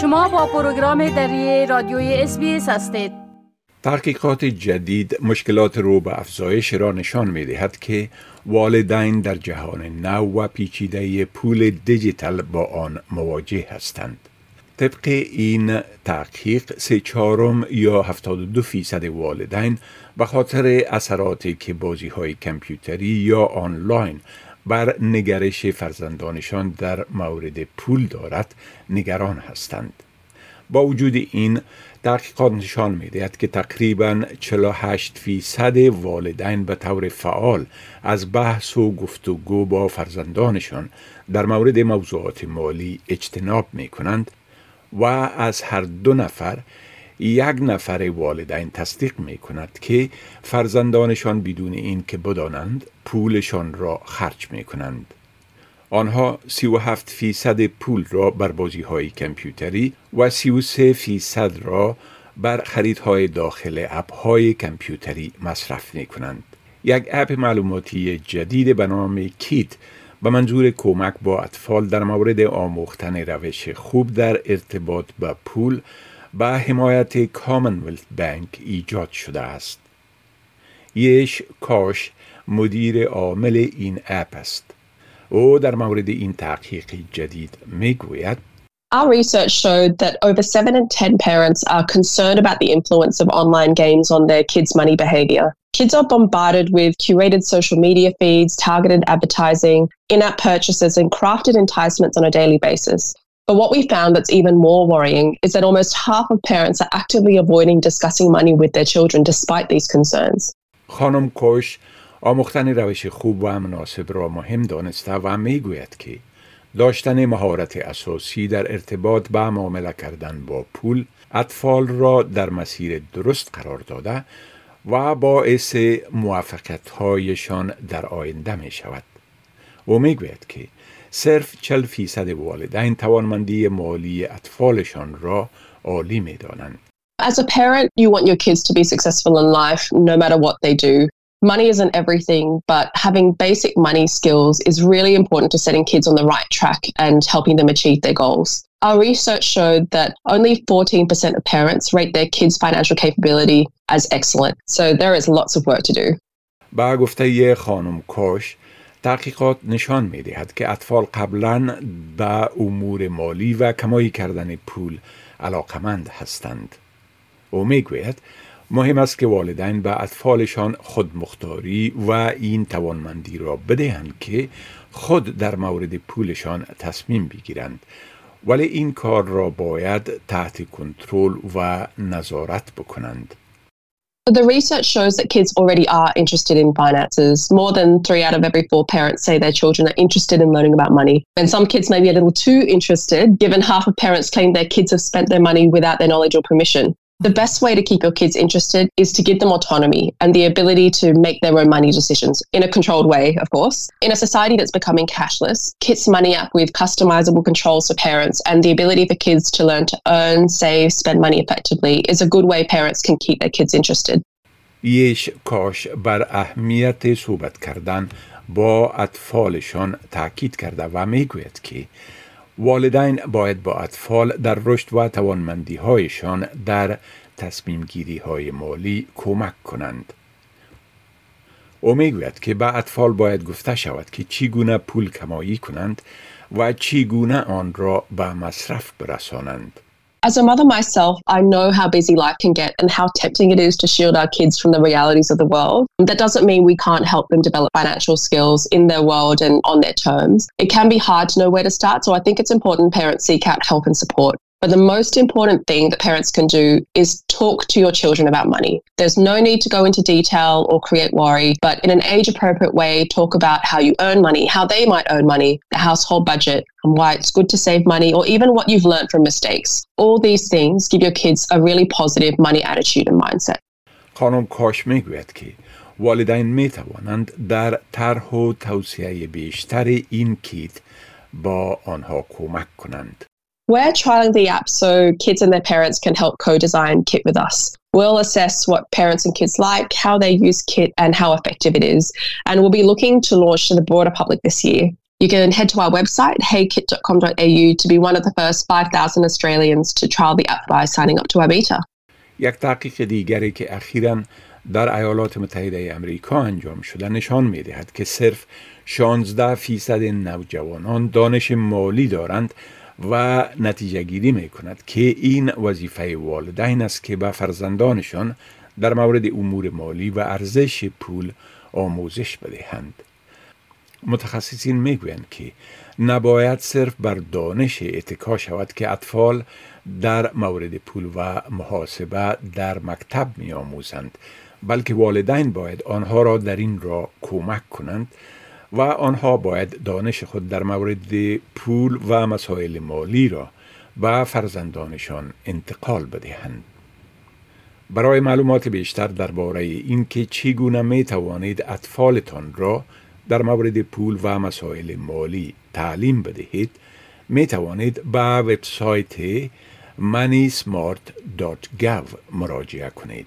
شما با پروگرام دری رادیوی SBS هستید تحقیقات جدید مشکلات رو به افزایش را نشان می دهد که والدین در جهان نو و پیچیده پول دیجیتال با آن مواجه هستند. طبق این تحقیق سه چهارم یا 72 فیصد والدین به خاطر اثراتی که بازی های کمپیوتری یا آنلاین بر نگرش فرزندانشان در مورد پول دارد نگران هستند. با وجود این تحقیقات نشان می دهد که تقریبا 48 فیصد والدین به طور فعال از بحث و گفتگو با فرزندانشان در مورد موضوعات مالی اجتناب می کنند و از هر دو نفر یک نفر والدین تصدیق می کند که فرزندانشان بدون این که بدانند پولشان را خرج می کنند. آنها 37 فیصد پول را بر بازی های کمپیوتری و 33 فیصد را بر خریدهای داخل اپ های کمپیوتری مصرف می کنند. یک اپ معلوماتی جدید به نام کیت به منظور کمک با اطفال در مورد آموختن روش خوب در ارتباط با پول به حمایت کامنولت بانک ایجاد شده است. یش کاش مدیر عامل این اپ است. او در مورد این تحقیق جدید میگوید Our research showed that over 7 in 10 parents are concerned about the influence of online games on their kids' money behavior. Kids are bombarded with curated social media feeds, targeted advertising, in app purchases, and crafted enticements on a daily basis. But what we found that's even more worrying is that almost half of parents are actively avoiding discussing money with their children despite these concerns. خانم کوش آموختن روش خوب و مناسب را مهم دانسته و می‌گوید که داشتن مهارت اساسی در ارتباط با معامله کردن با پول اطفال را در مسیر درست قرار داده و باعث موفقیت هایشان در آینده می شود. او می گوید که صرف چل فیصد والدین توانمندی مالی اطفالشان را عالی می دانند. As a parent, you want your kids to be successful in life no matter what they do. money isn't everything, but having basic money skills is really important to setting kids on the right track and helping them achieve their goals. Our research showed that only 14% of parents rate their kids' financial capability as excellent. So there is lots of work to do. با گفته خانم کوش تحقیقات نشان می دهد که اطفال قبلا به امور مالی و کمایی کردن پول علاقمند هستند. او می گوید مهم است که والدین به اطفالشان خودمختاری و این توانمندی را بدهند که خود در مورد پولشان تصمیم بگیرند ولی این کار را باید تحت کنترل و نظارت بکنند The research shows that kids already are interested in finances. More than three out of every four parents say their children are interested in learning about money. And some kids may be a little too interested, given half of parents claim their kids have spent their money without their knowledge or permission. The best way to keep your kids interested is to give them autonomy and the ability to make their own money decisions in a controlled way, of course. In a society that's becoming cashless, Kit's Money app with customizable controls for parents and the ability for kids to learn to earn, save, spend money effectively is a good way parents can keep their kids interested. یش کاش بر اهمیت صحبت کردن با اطفالشان تاکید کرده و میگوید که والدین باید با اطفال در رشد و توانمندی هایشان در تصمیم گیری های مالی کمک کنند. او می‌گوید که به اطفال باید گفته شود که چگونه پول کمایی کنند و چگونه آن را به مصرف برسانند. As a mother myself, I know how busy life can get and how tempting it is to shield our kids from the realities of the world. That doesn't mean we can't help them develop financial skills in their world and on their terms. It can be hard to know where to start, so I think it's important parents seek out help and support. But the most important thing that parents can do is talk to your children about money. There's no need to go into detail or create worry, but in an age appropriate way, talk about how you earn money, how they might earn money, the household budget, and why it's good to save money, or even what you've learned from mistakes. All these things give your kids a really positive money attitude and mindset. خانم کاش میگوید که والدین می توانند در طرح و توصیه بیشتر این کیت با آنها کمک کنند. We're trialing the app so kids and their parents can help co design Kit with us. We'll assess what parents and kids like, how they use Kit, and how effective it is. And we'll be looking to launch to the broader public this year. you can head to our website, heykit.com.au, to be one of the first 5,000 Australians to trial the app by signing up to our beta. یک تحقیق دیگری که اخیرا در ایالات متحده امریکا انجام شده نشان می دهد که صرف 16 فیصد نوجوانان دانش مالی دارند و نتیجه گیری می کند که این وظیفه والدین است که به فرزندانشان در مورد امور مالی و ارزش پول آموزش بدهند. متخصصین می‌گویند که نباید صرف بر دانش اتکا شود که اطفال در مورد پول و محاسبه در مکتب می آموزند بلکه والدین باید آنها را در این را کمک کنند و آنها باید دانش خود در مورد پول و مسائل مالی را به فرزندانشان انتقال بدهند. برای معلومات بیشتر درباره اینکه چگونه می توانید اطفالتان را در مورد پول و مسائل مالی تعلیم بدهید می توانید به وبسایت moneysmart.gov مراجعه کنید.